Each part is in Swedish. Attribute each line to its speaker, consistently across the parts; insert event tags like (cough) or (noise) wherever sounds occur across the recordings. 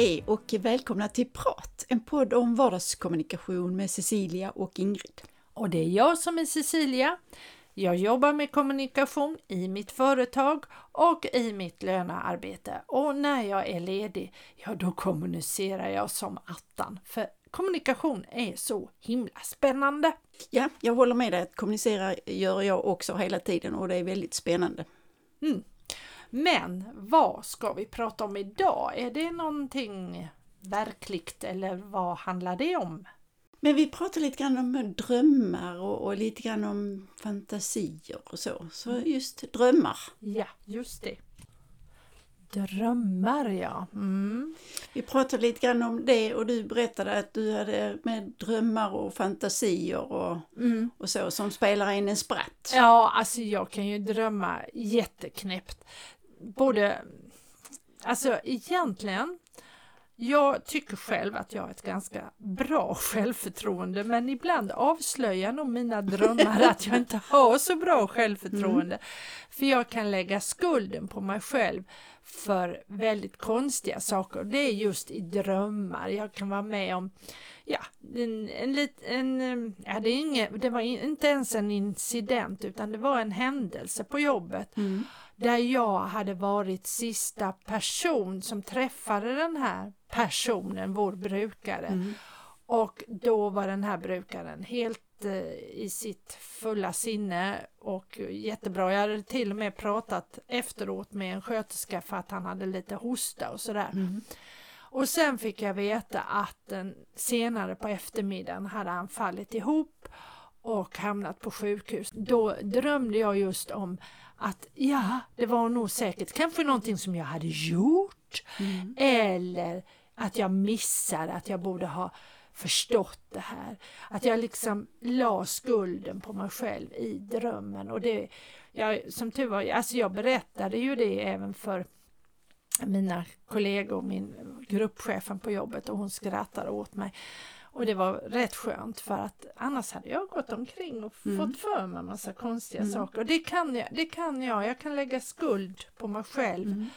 Speaker 1: Hej och välkomna till Prat, en podd om vardagskommunikation med Cecilia och Ingrid.
Speaker 2: Och det är jag som är Cecilia. Jag jobbar med kommunikation i mitt företag och i mitt lönearbete. Och när jag är ledig, ja då kommunicerar jag som attan. För kommunikation är så himla spännande.
Speaker 1: Ja, jag håller med dig att kommunicera gör jag också hela tiden och det är väldigt spännande.
Speaker 2: Mm. Men vad ska vi prata om idag? Är det någonting verkligt eller vad handlar det om?
Speaker 1: Men vi pratar lite grann om drömmar och, och lite grann om fantasier och så. Så just drömmar.
Speaker 2: Ja, just det. Drömmar ja. Mm.
Speaker 1: Vi pratade lite grann om det och du berättade att du hade med drömmar och fantasier och, mm. och så som spelar in en spratt.
Speaker 2: Ja, alltså jag kan ju drömma jätteknäppt. Både, alltså egentligen jag tycker själv att jag har ett ganska bra självförtroende men ibland avslöjar nog mina drömmar att jag inte har så bra självförtroende. Mm. För jag kan lägga skulden på mig själv för väldigt konstiga saker. Det är just i drömmar. Jag kan vara med om ja, en, en, en, ja, det, är inget, det var inte ens en incident utan det var en händelse på jobbet. Mm där jag hade varit sista person som träffade den här personen, vår brukare. Mm. Och då var den här brukaren helt i sitt fulla sinne och jättebra. Jag hade till och med pratat efteråt med en sköterska för att han hade lite hosta och sådär. Mm. Och sen fick jag veta att den, senare på eftermiddagen hade han fallit ihop och hamnat på sjukhus. Då drömde jag just om att ja, det var nog säkert kanske någonting som jag hade gjort mm. eller att jag missade att jag borde ha förstått det här. Att jag liksom la skulden på mig själv i drömmen och det, jag, som tur var, alltså jag berättade ju det även för mina kollegor, min gruppchefen på jobbet och hon skrattade åt mig. Och det var rätt skönt för att annars hade jag gått omkring och mm. fått för mig massa konstiga mm. saker. Och det kan, jag, det kan jag, jag kan lägga skuld på mig själv mm.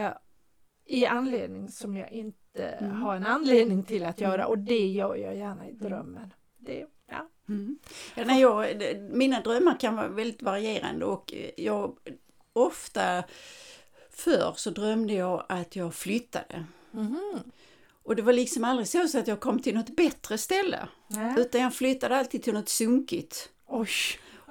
Speaker 2: eh, i anledning som jag inte mm. har en anledning till att göra och det gör jag gärna i drömmen. Det, ja.
Speaker 1: Mm. Ja, när jag, mina drömmar kan vara väldigt varierande och jag ofta förr så drömde jag att jag flyttade. Mm. Och det var liksom aldrig så, så att jag kom till något bättre ställe. Nä. Utan jag flyttade alltid till något sunkigt.
Speaker 2: Oj.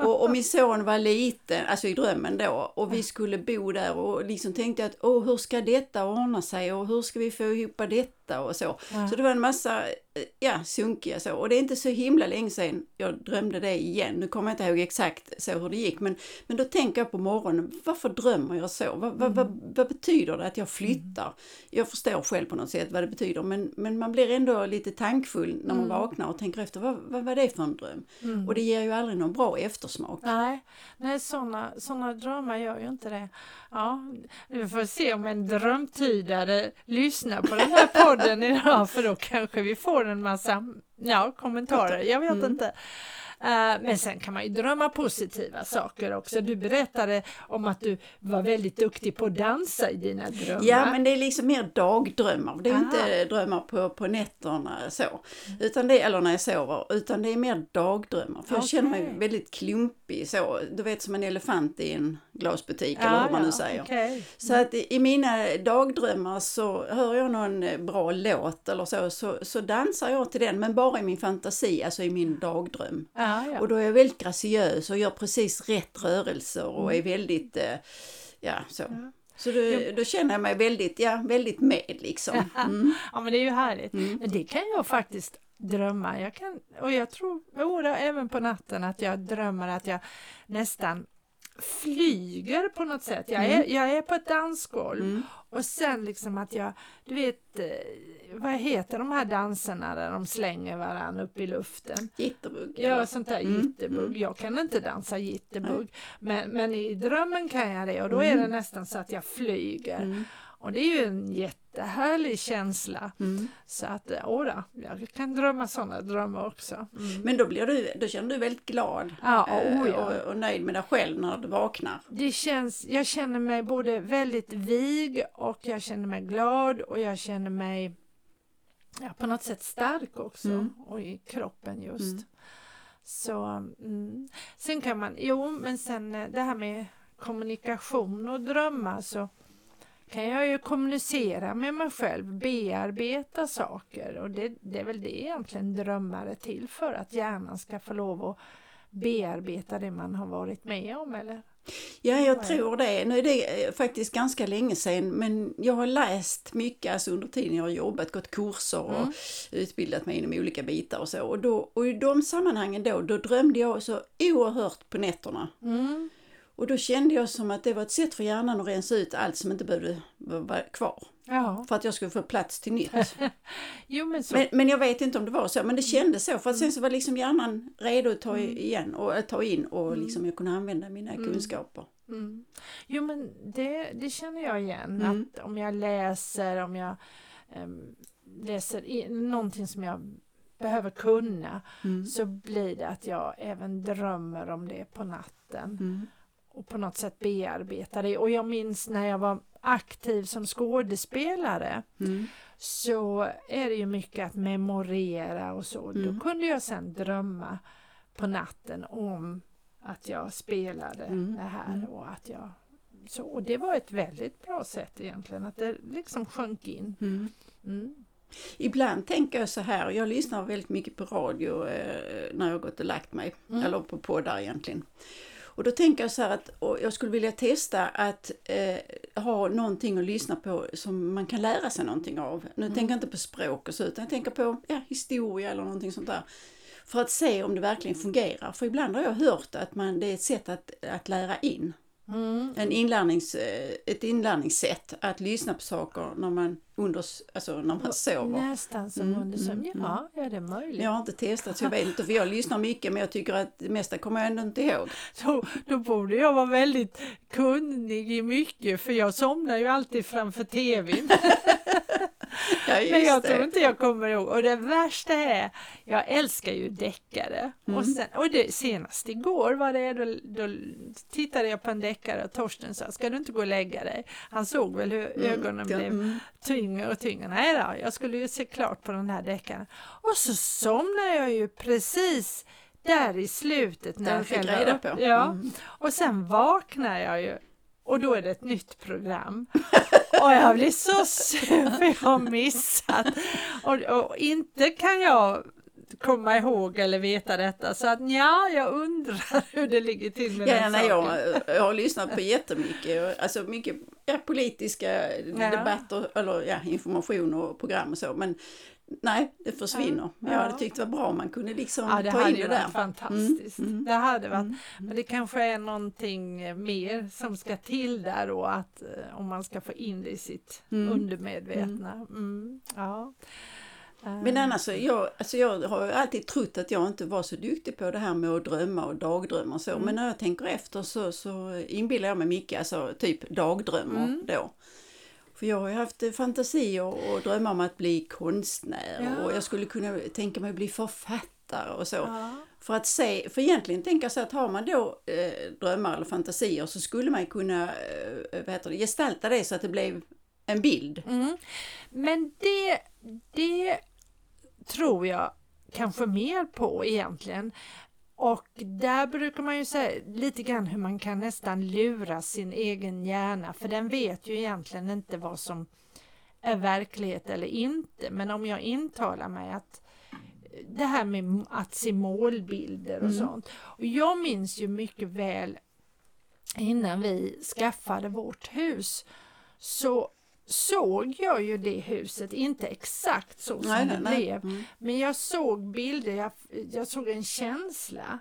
Speaker 1: Och, och min son var liten, alltså i drömmen då, och vi skulle bo där och liksom tänkte att åh, hur ska detta ordna sig? Och hur ska vi få ihop detta och så. Ja. Så det var en massa, eh, ja, sunkiga så. Och det är inte så himla länge sedan jag drömde det igen. Nu kommer jag inte ihåg exakt så hur det gick, men, men då tänker jag på morgonen, varför drömmer jag så? Vad, vad, vad, mm. vad betyder det att jag flyttar? Mm. Jag förstår själv på något sätt vad det betyder, men, men man blir ändå lite tankfull när man mm. vaknar och tänker efter, vad, vad var det för en dröm? Mm. Och det ger ju aldrig någon bra eftersmak.
Speaker 2: Nej, nej sådana såna drömmar gör ju inte det. Ja, vi får se om en drömtydare lyssnar på den här podden (laughs) idag för då kanske vi får en massa ja, kommentarer. Jag vet mm. inte. Eh, men sen kan man ju drömma positiva saker också. Du berättade om att du var väldigt duktig på att dansa i dina drömmar.
Speaker 1: Ja, men det är liksom mer dagdrömmar. Det är Aha. inte drömmar på, på nätterna så, utan det, eller när jag sover, utan det är mer dagdrömmar. För okay. jag känner mig väldigt klumpig så, du vet som en elefant i en glasbutik ja, eller hur man nu säger. Okay. Så att i mina dagdrömmar så hör jag någon bra låt eller så, så, så dansar jag till den, men bara i min fantasi, alltså i min dagdröm. Ja. Ja, Och då är jag väldigt graciös och gör precis rätt rörelser och är väldigt, eh, ja så. Ja. Så då, då, känner jag mig väldigt, ja, väldigt med liksom. (laughs)
Speaker 2: Mm. ja men det är ju härligt. Mm. Det kan jag faktiskt drömma. Jag kan, och jag tror, oh, även på natten att jag drömmer att jag nästan flyger på något sätt. Jag är, mm. jag är på ett dansgolv mm. och sen liksom att jag, du vet, eh, vad heter de här danserna där de slänger varandra upp i luften?
Speaker 1: Jitterbug.
Speaker 2: Ja, sånt där mm. jitterbug. Mm. Jag kan inte dansa jitterbug, men, men i drömmen kan jag det och då är det mm. nästan så att jag flyger. Och det är ju en jättehärlig känsla.
Speaker 1: Mm.
Speaker 2: Så att, åra, jag kan drömma sådana drömmar också. Mm.
Speaker 1: Men då, blir du, då känner du väldigt glad
Speaker 2: Ja,
Speaker 1: eh,
Speaker 2: oh
Speaker 1: och, och nöjd med dig själv när du vaknar.
Speaker 2: Det känns, jag känner mig både väldigt vig och jag känner mig glad och jag känner mig ja, på något sätt stark också
Speaker 1: Mm.
Speaker 2: och i kroppen just.
Speaker 1: Mm.
Speaker 2: Så, mm. Sen kan man, jo men sen eh, det här med kommunikation och drömmar så kan jag ju kommunicera med mig själv, bearbeta saker och det, det är väl det egentligen är till för, att hjärnan ska få lov att bearbeta det man har varit med om eller?
Speaker 1: Ja, jag
Speaker 2: Ja.
Speaker 1: tror det. Nu är det eh, faktiskt ganska länge sedan, men jag har läst mycket alltså under tiden jag har jobbat, gått kurser och
Speaker 2: Mm.
Speaker 1: utbildat mig inom olika bitar och så. Och, då, och i de sammanhangen då, då drömde jag så oerhört på nätterna.
Speaker 2: Mm.
Speaker 1: Och då kände jag som att det var ett sätt för hjärnan att rensa ut allt som inte behövde vara kvar.
Speaker 2: Ja,
Speaker 1: För att jag skulle få plats till nytt. (laughs)
Speaker 2: jo men så.
Speaker 1: Men, men jag vet inte om det var så, men det kändes så. För att sen så var liksom hjärnan redo att ta
Speaker 2: Mm.
Speaker 1: igen och att ta in och liksom jag kunde använda mina kunskaper.
Speaker 2: Mm. Jo men det, det känner jag igen,
Speaker 1: Mm.
Speaker 2: att om jag läser, om jag em, läser in, någonting som jag behöver kunna
Speaker 1: Mm.
Speaker 2: så blir det att jag även drömmer om det på natten
Speaker 1: Mm.
Speaker 2: Och på något sätt bearbetar det. Och jag minns när jag var aktiv som skådespelare
Speaker 1: Mm.
Speaker 2: så är det ju mycket att memorera och så. Då
Speaker 1: Mm.
Speaker 2: kunde jag sen drömma på natten om att jag spelade
Speaker 1: Mm.
Speaker 2: det här
Speaker 1: Mm.
Speaker 2: och att jag så, och det var ett väldigt bra sätt egentligen, att det liksom sjönk in.
Speaker 1: Mm.
Speaker 2: Mm.
Speaker 1: Ibland tänker jag så här, jag lyssnar väldigt mycket på radio eh, när jag gått och lagt mig,
Speaker 2: Mm.
Speaker 1: eller på poddar egentligen. Och då tänker jag så här att jag skulle vilja testa att eh, ha någonting att lyssna på som man kan lära sig någonting av. Nu
Speaker 2: Mm.
Speaker 1: tänker jag inte på språk och så, utan jag tänker på ja, historia eller någonting sånt där. För att se om det verkligen fungerar. För ibland har jag hört att man, det är ett sätt att, att lära in.
Speaker 2: Mm.
Speaker 1: En inlärnings, eh, ett inlärningssätt att lyssna på saker när man, under, alltså när man sover.
Speaker 2: Nästan som
Speaker 1: Mm,
Speaker 2: under sömn.
Speaker 1: mm,
Speaker 2: Ja, ja, det är möjligt.
Speaker 1: Jag har inte testat så jag vet inte för jag lyssnar mycket men jag tycker att det mesta kommer jag ändå inte ihåg. (laughs)
Speaker 2: Då, då borde jag vara väldigt kunnig i mycket för jag somnar ju alltid framför tvn. (laughs) (laughs)
Speaker 1: Ja,
Speaker 2: Men jag
Speaker 1: det.
Speaker 2: tror inte jag kommer ihåg. Och det värsta är, jag älskar ju deckare.
Speaker 1: Mm.
Speaker 2: Och, sen, och det, senast igår var det, då, då tittade jag på en deckare och Torsten sa, ska du inte gå och lägga dig? Han såg väl hur
Speaker 1: Mm,
Speaker 2: ögonen
Speaker 1: ja,
Speaker 2: blev
Speaker 1: mm.
Speaker 2: tyngre och tyngre. Nej då, jag skulle ju se klart på den här deckaren. Och så somnade jag ju precis där i slutet. När
Speaker 1: du
Speaker 2: jag
Speaker 1: fick reda på.
Speaker 2: Ja,
Speaker 1: Mm.
Speaker 2: och sen vaknar jag ju och då är det ett nytt program. Och jag blir så sur för jag har missat. Och, och inte kan jag komma ihåg eller veta detta. Så att ja, jag undrar hur det ligger till med
Speaker 1: Ja,
Speaker 2: den
Speaker 1: nej,
Speaker 2: saken.
Speaker 1: jag, jag har lyssnat på jättemycket, alltså mycket ja, politiska
Speaker 2: Ja.
Speaker 1: debatter eller ja, information och program och så men nej, det försvinner. Men jag
Speaker 2: Ja.
Speaker 1: hade tyckt det var bra om man kunde liksom
Speaker 2: Ja, det
Speaker 1: ta in det där.
Speaker 2: fantastiskt.
Speaker 1: Mm, mm.
Speaker 2: Det hade varit,
Speaker 1: Mm.
Speaker 2: men det kanske är någonting mer som ska till där då, att eh, om man ska få in det i sitt
Speaker 1: Mm.
Speaker 2: undermedvetna. Mm. Ja.
Speaker 1: Men
Speaker 2: Eh,
Speaker 1: annars, jag, alltså jag har alltid trott att jag inte var så duktig på det här med att drömma och dagdrömma och så.
Speaker 2: Mm.
Speaker 1: Men när jag tänker efter så, så inbillar jag mig mycket, alltså typ dagdrömmar
Speaker 2: Mm.
Speaker 1: då. För jag har ju haft eh, fantasier och drömmar om att bli konstnär
Speaker 2: Ja.
Speaker 1: och jag skulle kunna tänka mig att bli författare och så.
Speaker 2: ja.
Speaker 1: För att se, för egentligen tänker jag så att har man då eh, drömmar eller fantasier så skulle man kunna eh, vad heter det, gestalta det så att det blev en bild.
Speaker 2: Mm. Men det, det tror jag kanske mer på egentligen. Och där brukar man ju säga lite grann hur man kan nästan lura sin egen hjärna för den vet ju egentligen inte vad som är verklighet eller inte. Men om jag intalar mig att det här med att se målbilder och
Speaker 1: Mm.
Speaker 2: sånt. Och jag minns ju mycket väl innan vi skaffade vårt hus så såg jag ju det huset, inte exakt så som det blev.
Speaker 1: Mm.
Speaker 2: Men jag såg bilder, jag, jag såg en känsla.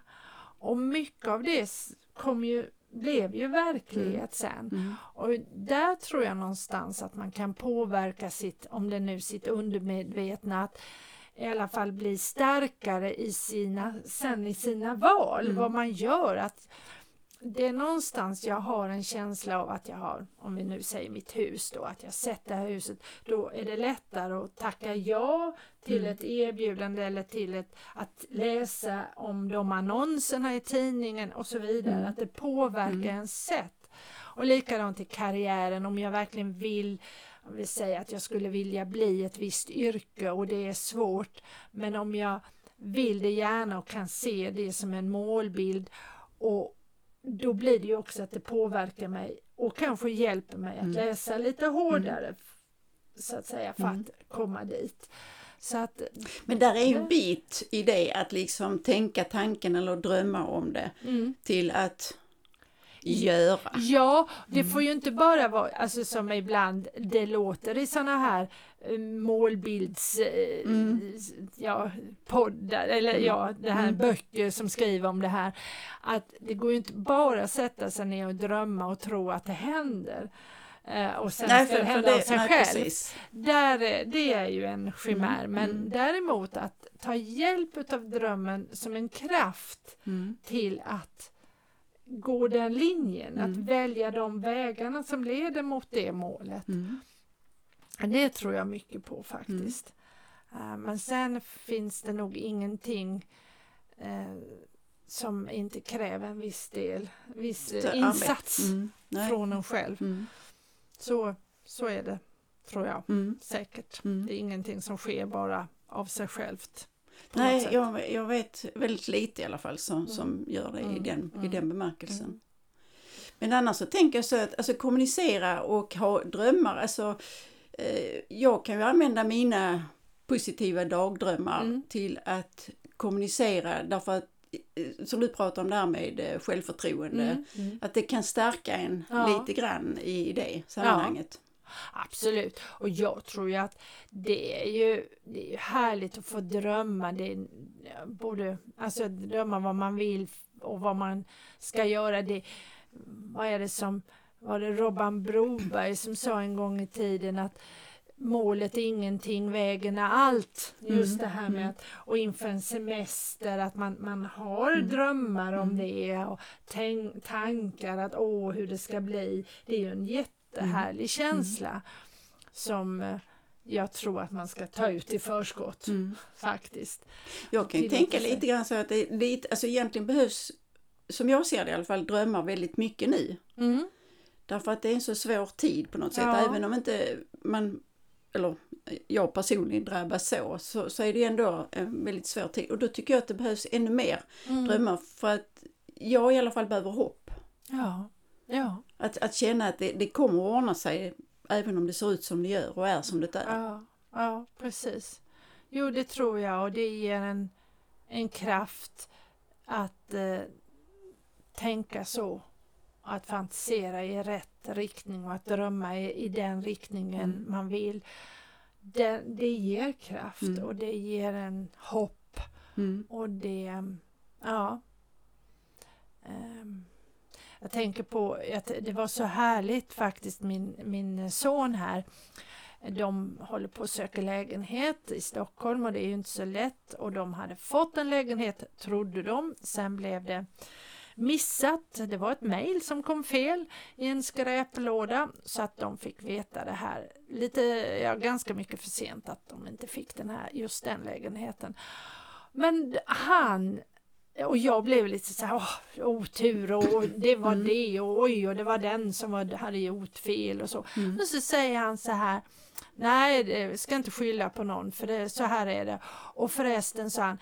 Speaker 2: Och mycket av det kom ju, blev ju verklighet sen.
Speaker 1: Mm.
Speaker 2: Och där tror jag någonstans att man kan påverka sitt, om det nu sitt undermedvetna, att i alla fall bli starkare i sina, sen i sina val,
Speaker 1: Mm.
Speaker 2: vad man gör. Att, det är någonstans jag har en känsla av att jag har, om vi nu säger mitt hus då, att jag sett det här huset, då är det lättare att tacka ja till mm. ett erbjudande eller till ett, att läsa om de annonserna i tidningen och så vidare, mm. att det påverkar mm. ens sätt. Och likadant i karriären, om jag verkligen vill om vi säger att jag skulle vilja bli ett visst yrke och det är svårt, men om jag vill det gärna och kan se det som en målbild och då blir det ju också att det påverkar mig och kanske hjälper mig att mm. läsa lite hårdare mm. så att säga för mm. att komma dit. Så att,
Speaker 1: Men där är ju en bit i det att liksom tänka tanken eller drömma om det mm. till att göra.
Speaker 2: Ja, det får ju inte bara vara alltså som ibland det låter i sådana här målbilds eh, mm. ja, poddar eller mm. ja, det här mm. böcker som skriver om det här. Att det går ju inte bara att sätta sig ner och drömma och tro att det händer. Uh, och sen nej, ska det hända av sig nej, själv. Där, det är ju en chimär, mm. men mm. däremot att ta hjälp av drömmen som en kraft mm. till att gå den linjen, mm. att välja de vägarna som leder mot det målet. Mm. Det tror jag mycket på faktiskt. Mm. Uh, men sen finns det nog ingenting uh, som inte kräver en viss del, viss uh, insats mm. från en själv. Mm. Så, så är det, tror jag, mm. säkert. Det är ingenting som sker bara av sig självt.
Speaker 1: Nej, jag, jag vet väldigt lite i alla fall som, mm. som gör det i, mm. den, i den mm. bemärkelsen. Mm. Men annars så tänker jag så att alltså, kommunicera och ha drömmar, alltså jag kan ju använda mina positiva dagdrömmar mm. till att kommunicera därför att eh, som du pratar om där med eh, självförtroende, mm. Mm. att det kan stärka en ja. lite grann i det sammanhanget. Ja.
Speaker 2: Absolut, och jag tror ju att det är ju, det är ju härligt att få drömma. Det är, både, alltså drömma vad man vill och vad man ska göra. Det, vad är det som, var det Robban Broberg som sa en gång i tiden att målet är ingenting, vägen är allt. Just mm. det här med mm. att, och inför en semester att man, man har mm. drömmar om mm. det och tänk, tankar att åh hur det ska bli. Det är ju en jätte jättehärlig mm. känsla mm. som eh, jag tror att man ska ta ut i förskott mm. faktiskt.
Speaker 1: Jag kan ju tänka lite grann så att det, det alltså egentligen behövs, som jag ser det i alla fall, drömmar väldigt mycket nu. Därför att det är en så svår tid på något sätt, ja. även om inte man, eller jag personligen drabbas så, så, så är det ändå en väldigt svår tid. Och då tycker jag att det behövs ännu mer mm. drömmar för att jag i alla fall behöver hopp.
Speaker 2: Ja. Ja.
Speaker 1: Att, att känna att det, det kommer att ordna sig även om det ser ut som det gör och är som det är.
Speaker 2: Ja, ja precis. Jo, det tror jag och det ger en, en kraft att eh, tänka så. Att fantisera i rätt riktning och att drömma i, i den riktningen mm. man vill. Det, det ger kraft mm. och det ger en hopp. Mm. Och det, ja. Um, jag tänker på att det var så härligt faktiskt, min, min son här. De håller på att söka lägenhet i Stockholm och det är ju inte så lätt och de hade fått en lägenhet, trodde de. Sen blev det missat. Det var ett mejl som kom fel i en skräplåda så att de fick veta det här lite, ja, ganska mycket för sent att de inte fick den här, just den lägenheten. Men han och jag blev lite så här, åh, otur och det var mm. det och oj och det var den som var, hade gjort fel och så. Mm. Och så säger han så här, nej, det ska inte skylla på någon för det, så här är det. Och förresten sa han,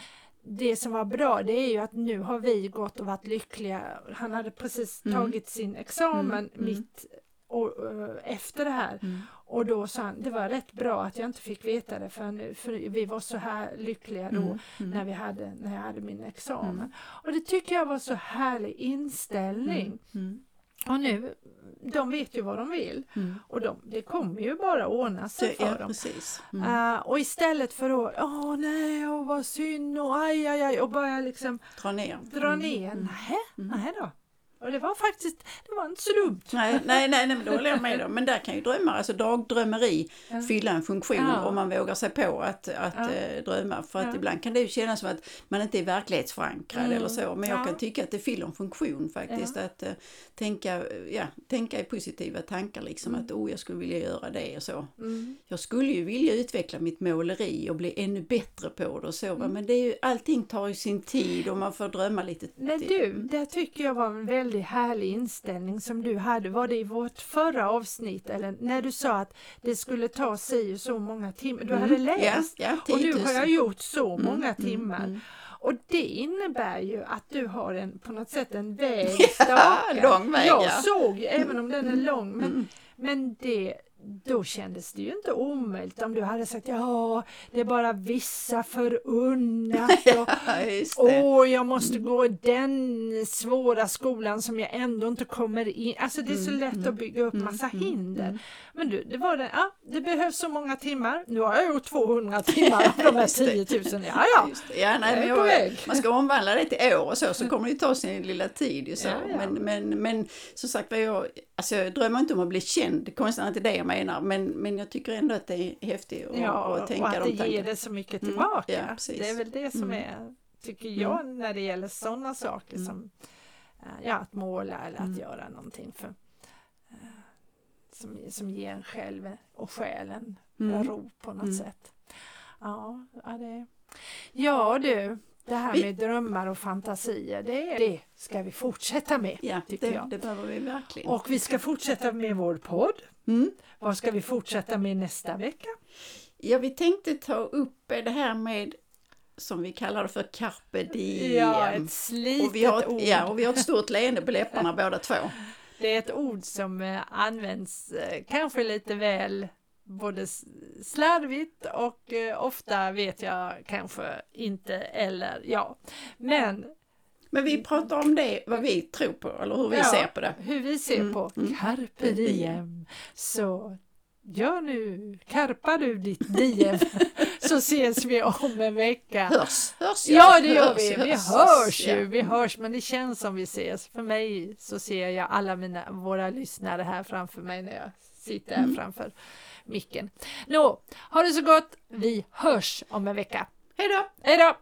Speaker 2: det som var bra det är ju att nu har vi gått och varit lyckliga. Han hade precis mm. tagit sin examen mm. mitt och, uh, efter det här. Mm. Och då sa han, det var rätt bra att jag inte fick veta det för, för vi var så här lyckliga då mm. Mm. När, vi hade, när jag hade min examen. Mm. Och det tycker jag var så härlig inställning. Mm. Mm. Och nu, de vet ju vad de vill och de, det kommer ju bara ordna sig för ja, dem.
Speaker 1: Precis.
Speaker 2: Uh, och istället för att, åh nej, och vad synd och aj, aj, aj och börja liksom
Speaker 1: dra ner.
Speaker 2: Dra ner. Mm. Nej, nej då. Och det var faktiskt, det var inte så dumt.
Speaker 1: Nej, nej, nej, nej men då håller jag med om. Men där kan ju drömmar, alltså dagdrömmeri,
Speaker 2: Ja.
Speaker 1: fylla en funktion
Speaker 2: Ja.
Speaker 1: om man vågar sig på att, att
Speaker 2: Ja.
Speaker 1: eh, drömma. För att ibland kan det ju kännas som att man inte är verklighetsförankrad
Speaker 2: Mm.
Speaker 1: eller så. Men jag
Speaker 2: Ja.
Speaker 1: kan tycka att det fyller en funktion faktiskt. Att eh, tänka, ja, tänka i positiva tankar liksom. Att oh, jag skulle vilja göra det och så.
Speaker 2: Mm.
Speaker 1: Jag skulle ju vilja utveckla mitt måleri och bli ännu bättre på det och så. va. Men det är ju, allting tar ju sin tid och man får drömma lite.
Speaker 2: Men du, det tycker jag var en väldigt härlig inställning som du hade. Var det i vårt förra avsnitt eller när du sa att det skulle ta sig så många timmar? Du hade läst
Speaker 1: Mm. Ja, ja,
Speaker 2: och nu
Speaker 1: 10 000.
Speaker 2: har jag gjort så
Speaker 1: Mm,
Speaker 2: många
Speaker 1: mm,
Speaker 2: timmar.
Speaker 1: mm.
Speaker 2: Och det innebär ju att du har en, på något sätt en (laughs) väg stakad.
Speaker 1: lång väg,
Speaker 2: Jag
Speaker 1: ja.
Speaker 2: såg, även om den är lång, men,
Speaker 1: Mm.
Speaker 2: men det, då kändes det ju inte omöjligt om du hade sagt ja, det är bara vissa förunnat. (laughs) Och. Åh, jag måste gå i den svåra skolan som jag ändå inte kommer in. Alltså det är så
Speaker 1: Mm,
Speaker 2: lätt
Speaker 1: mm,
Speaker 2: att bygga upp
Speaker 1: mm,
Speaker 2: massa
Speaker 1: mm,
Speaker 2: hinder.
Speaker 1: mm.
Speaker 2: Men du, det var det, ja, det behövs så många timmar. Nu har jag gjort 200 timmar av de här (laughs)
Speaker 1: Just det.
Speaker 2: 10 000. Ja, ja.
Speaker 1: Ja, nej,
Speaker 2: Jag
Speaker 1: man ska omvandla det till år och så, så (laughs) kommer det ju ta sin lilla tid. Så.
Speaker 2: Ja, ja.
Speaker 1: Men, men, men som sagt jag, alltså, jag drömmer inte om att bli känd, konstigt inte det jag menar, men, men jag tycker ändå att det är häftigt att,
Speaker 2: Ja,
Speaker 1: att tänka
Speaker 2: och att
Speaker 1: de
Speaker 2: det ger det så mycket
Speaker 1: Mm,
Speaker 2: tillbaka.
Speaker 1: ja, precis.
Speaker 2: det är väl det som
Speaker 1: Mm.
Speaker 2: är, tycker jag, när det gäller sådana saker
Speaker 1: Mm.
Speaker 2: som eh, ja, att måla eller att
Speaker 1: Mm.
Speaker 2: göra någonting för, eh, som, som ger en själv och själen
Speaker 1: Mm.
Speaker 2: ro på något
Speaker 1: Mm.
Speaker 2: sätt. Ja, ja, det, ja du, det här
Speaker 1: Vi-
Speaker 2: med drömmar och fantasier, det, det ska vi fortsätta med.
Speaker 1: Ja,
Speaker 2: tycker
Speaker 1: det,
Speaker 2: jag.
Speaker 1: det behöver vi verkligen.
Speaker 2: Och vi ska fortsätta med vår podd.
Speaker 1: Mm.
Speaker 2: Vad ska vi fortsätta med nästa vecka?
Speaker 1: Ja, vi tänkte ta upp det här med, som vi kallar det för carpe diem.
Speaker 2: Ja, ett slitet
Speaker 1: och vi har,
Speaker 2: ord.
Speaker 1: ja, och vi har ett stort leende på läpparna (laughs) båda två.
Speaker 2: Det är ett ord som eh, används eh, kanske lite väl både slarvigt och eh, ofta vet jag kanske inte eller ja. Men
Speaker 1: Men vi pratar om det, vad vi tror på, eller hur vi
Speaker 2: Ja.
Speaker 1: ser på det.
Speaker 2: hur vi ser
Speaker 1: Mm,
Speaker 2: på
Speaker 1: mm.
Speaker 2: carpe diem så gör nu, karpa du ditt diem (laughs) så ses vi om en vecka.
Speaker 1: Hörs, hörs
Speaker 2: Ja, det gör
Speaker 1: hörs,
Speaker 2: vi. Vi
Speaker 1: hörs,
Speaker 2: hörs ju, vi hörs, men det känns som vi ses. För mig så ser jag alla mina, våra lyssnare här framför mig när jag sitter här
Speaker 1: Mm.
Speaker 2: framför micken. Nå, ha det så gott. Vi hörs om en vecka.
Speaker 1: Hej då!
Speaker 2: Hej då!